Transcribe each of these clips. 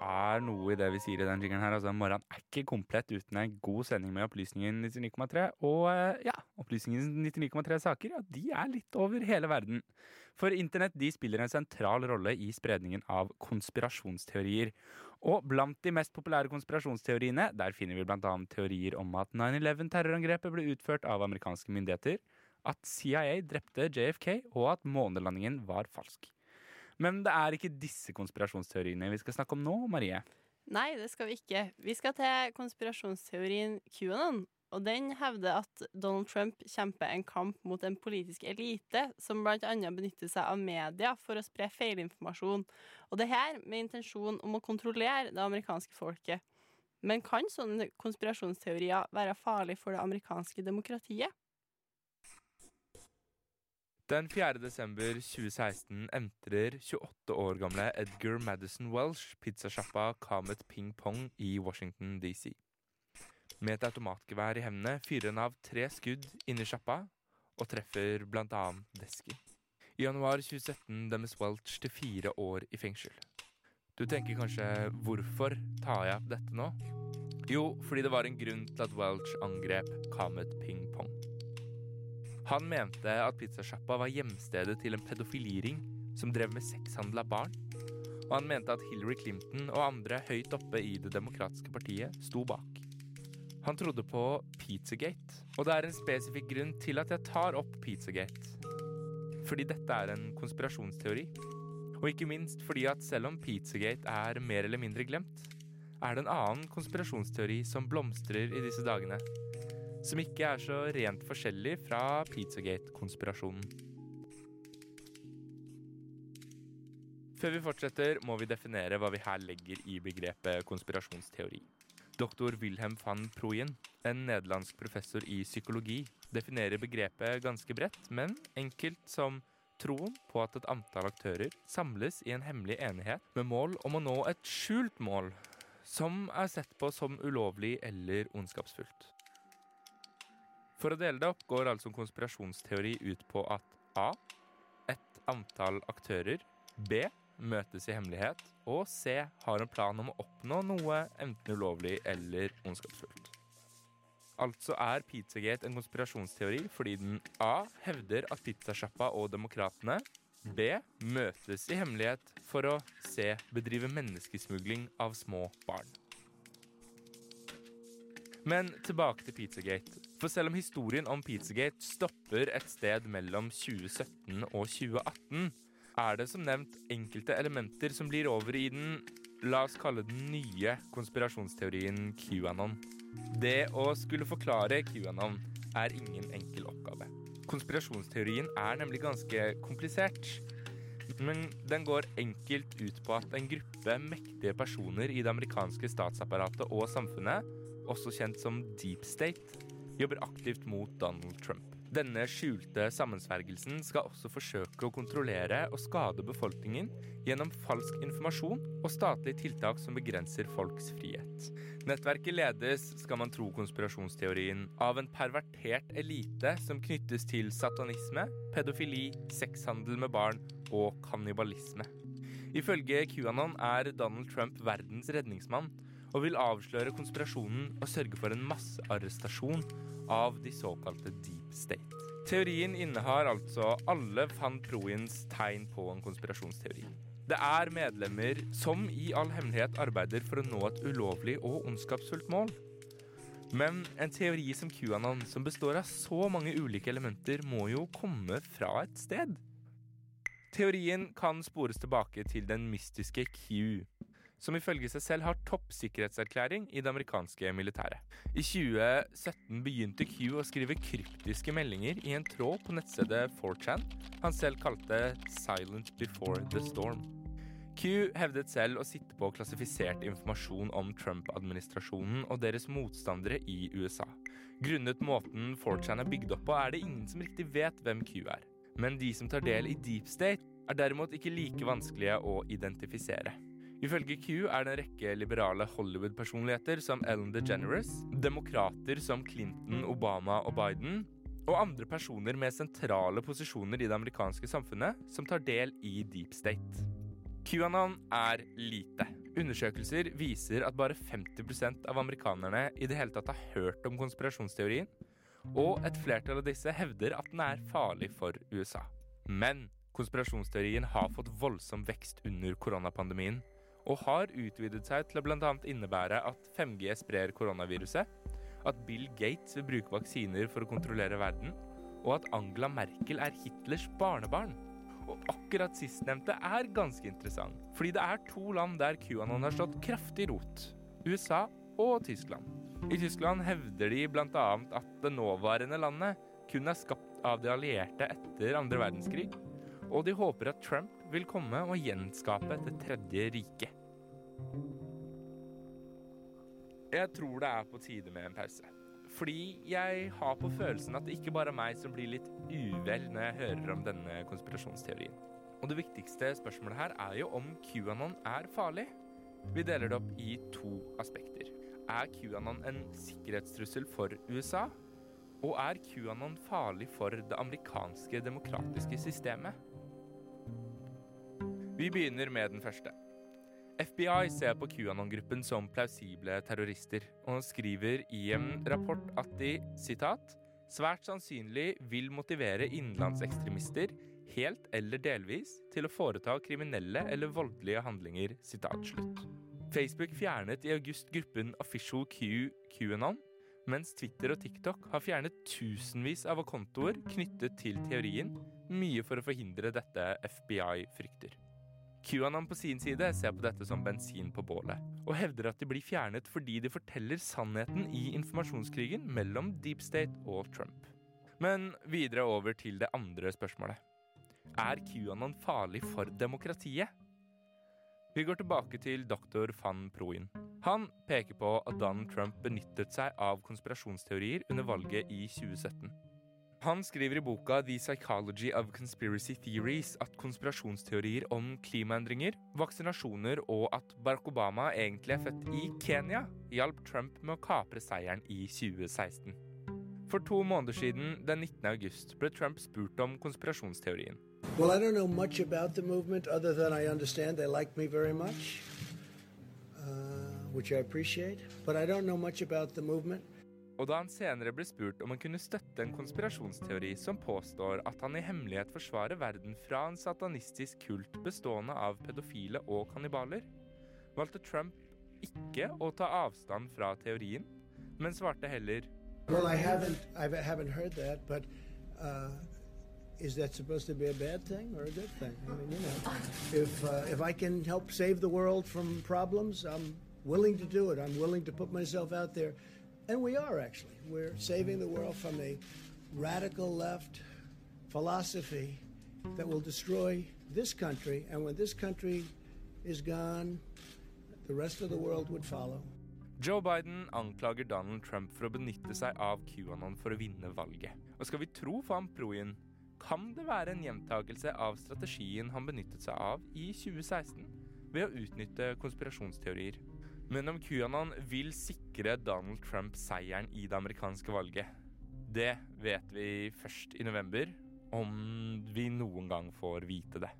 Er noe i det vi sier i den jingeren her. Altså, morgenen er ikke komplett uten en god sending med Opplysningen 99,3. Og eh, ja, Opplysningen 99,3 saker, ja, de er litt over hele verden. For internett de spiller en sentral rolle i spredningen av konspirasjonsteorier. Og blant de mest populære konspirasjonsteoriene, der finner vi bl.a. teorier om at 9-11-terrorangrepet ble utført av amerikanske myndigheter, at CIA drepte JFK, og at månelandingen var falsk. Men det er ikke disse konspirasjonsteoriene vi skal snakke om nå, Marie. Nei, det skal vi ikke. Vi skal til konspirasjonsteorien QAnon. Og den hevder at Donald Trump kjemper en kamp mot en politisk elite som bl.a. benytter seg av media for å spre feilinformasjon. Og det her med intensjon om å kontrollere det amerikanske folket. Men kan sånne konspirasjonsteorier være farlig for det amerikanske demokratiet? Den 4. desember 2016 entrer 28 år gamle Edgar Madison Welsh pizzasjappa Comet Ping Pong i Washington DC. Med et automatgevær i hendene fyrer han av tre skudd inni sjappa og treffer bl.a. desken. I januar 2017 dømmes Welch til fire år i fengsel. Du tenker kanskje hvorfor tar jeg opp dette nå? Jo, fordi det var en grunn til at Welch angrep Comet Ping Pong. Han mente at pizzasjappa var hjemstedet til en pedofiliring som drev med sexhandel av barn. Og han mente at Hillary Clinton og andre høyt oppe i Det demokratiske partiet sto bak. Han trodde på Pizzagate, og det er en spesifikk grunn til at jeg tar opp Pizzagate. Fordi dette er en konspirasjonsteori. Og ikke minst fordi at selv om Pizzagate er mer eller mindre glemt, er det en annen konspirasjonsteori som blomstrer i disse dagene som ikke er så rent forskjellig fra Pizzagate-konspirasjonen. Før vi fortsetter, må vi definere hva vi her legger i begrepet konspirasjonsteori. Doktor Wilhelm van Proyen, en nederlandsk professor i psykologi, definerer begrepet ganske bredt, men enkelt som troen på at et antall aktører samles i en hemmelig enighet med mål om å nå et skjult mål, som er sett på som ulovlig eller ondskapsfullt. For å dele det opp går altså en konspirasjonsteori ut på at A. Et antall aktører. B. Møtes i hemmelighet. Og C. Har en plan om å oppnå noe enten ulovlig eller ondskapsfullt. Altså er Pizzagate en konspirasjonsteori fordi den A. Hevder at pizzasjappa og demokratene B. Møtes i hemmelighet for å C. Bedrive menneskesmugling av små barn. Men tilbake til Pizzagate. For selv om historien om Pizzagate stopper et sted mellom 2017 og 2018, er det som nevnt enkelte elementer som blir over i den La oss kalle den nye konspirasjonsteorien QAnon. Det å skulle forklare QAnon er ingen enkel oppgave. Konspirasjonsteorien er nemlig ganske komplisert. Men den går enkelt ut på at en gruppe mektige personer i det amerikanske statsapparatet og samfunnet, også kjent som deep state, jobber aktivt mot Donald Trump. Denne skjulte sammensvergelsen skal også forsøke å kontrollere og skade befolkningen gjennom falsk informasjon og statlige tiltak som begrenser folks frihet. Nettverket ledes, skal man tro konspirasjonsteorien, av en pervertert elite som knyttes til satanisme, pedofili, sexhandel med barn og kannibalisme. Ifølge QAnon er Donald Trump verdens redningsmann og vil avsløre konspirasjonen og sørge for en massearrestasjon av de såkalte deep state. Teorien innehar altså alle van Proins tegn på en konspirasjonsteori. Det er medlemmer som i all hemmelighet arbeider for å nå et ulovlig og ondskapsfullt mål. Men en teori som QAnon, som består av så mange ulike elementer, må jo komme fra et sted. Teorien kan spores tilbake til den mystiske Q, som ifølge seg selv har toppsikkerhetserklæring i det amerikanske militæret. I 2017 begynte Q å skrive kryptiske meldinger i en tråd på nettstedet 4chan han selv kalte 'Silent Before the Storm'. Q hevdet selv å sitte på klassifisert informasjon om Trump-administrasjonen og deres motstandere i USA. Grunnet måten 4chan er bygd opp på, er det ingen som riktig vet hvem Q er. Men de som tar del i deep state, er derimot ikke like vanskelige å identifisere. Ifølge Q er det en rekke liberale Hollywood-personligheter som Ellen DeGeneres, demokrater som Clinton, Obama og Biden, og andre personer med sentrale posisjoner i det amerikanske samfunnet som tar del i deep state. QAnon er lite. Undersøkelser viser at bare 50% av amerikanerne i det hele tatt har hørt om konspirasjonsteorien, og et flertall av disse hevder at den er farlig for USA. Men konspirasjonsteorien har fått voldsom vekst under koronapandemien, og har utvidet seg til å bl.a. innebære at 5G sprer koronaviruset, at Bill Gates vil bruke vaksiner for å kontrollere verden, og at Angela Merkel er Hitlers barnebarn. Og akkurat sistnevnte er ganske interessant, fordi det er to land der QAnon har slått kraftig rot. USA og Tyskland. I Tyskland hevder de bl.a. at det nåværende landet kun er skapt av de allierte etter andre verdenskrig, og de håper at Trump vil komme og gjenskape det tredje riket. Jeg tror det er på tide med en pause. Fordi jeg har på følelsen at det ikke bare er meg som blir litt uvel når jeg hører om denne konspirasjonsteorien. Og det viktigste spørsmålet her er jo om QAnon er farlig. Vi deler det opp i to aspekter. Er QAnon en sikkerhetstrussel for USA? Og er QAnon farlig for det amerikanske demokratiske systemet? Vi begynner med den første. FBI ser på QAnon-gruppen som plausible terrorister, og skriver i en rapport at de citat, svært sannsynlig vil motivere innenlandsekstremister helt eller delvis til å foreta kriminelle eller voldelige handlinger. Citat slutt. Facebook fjernet i august gruppen Official Q QAnon, mens Twitter og TikTok har fjernet tusenvis av kontoer knyttet til teorien, mye for å forhindre dette FBI frykter. QAnon på sin side ser på dette som bensin på bålet, og hevder at de blir fjernet fordi de forteller sannheten i informasjonskrigen mellom Deep State og Trump. Men videre over til det andre spørsmålet. Er QAnon farlig for demokratiet? Vi går tilbake til doktor van Proin. Han peker på at Donald Trump benyttet seg av konspirasjonsteorier under valget i 2017. Han skriver i boka The Psychology of Conspiracy Theories at konspirasjonsteorier om klimaendringer, vaksinasjoner og at Barack Obama egentlig er født i Kenya, hjalp Trump med å kapre seieren i 2016. For to måneder siden, den 19. august, ble Trump spurt om konspirasjonsteorien. Well, I don't know much about the movement other than I understand they like me very much, uh, which I appreciate. But I don't know much about the movement. Og da han senere ble spurt om han kunne støtte en konspirasjonsteori som påstår at han i hemmelighet forsvarer verden fra en satanistisk kult bestående av pedofile og kannibaler, valgte Trump ikke å ta avstand fra teorien, men svarte heller Well, I haven't, I haven't heard that, but uh, is that supposed to be a bad thing or a good thing? I mean, you know, if uh, if I can help save the world from problems, I'm willing to do it. I'm willing to put myself out there, and we are actually. We're saving the world from a radical left philosophy that will destroy this country, and when this country is gone, the rest of the world would follow. Joe Biden anklager Donald Trump for å benytte seg av QAnon for å vinne valget. Og skal vi tro van Proyen, kan det være en gjentakelse av strategien han benyttet seg av i 2016 ved å utnytte konspirasjonsteorier. Men om QAnon vil sikre Donald Trump seieren i det amerikanske valget, det vet vi først i november, om vi noen gang får vite det.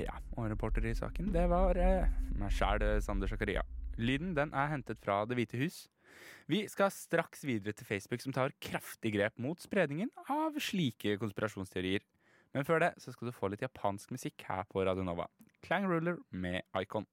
Ja, og reporter i saken, det var eh, meg sjæl, Sander Zakaria. Lyden den er hentet fra Det hvite hus. Vi skal straks videre til Facebook, som tar kraftig grep mot spredningen av slike konspirasjonsteorier. Men før det så skal du få litt japansk musikk her på Radio Nova. Clang Ruler med Icon.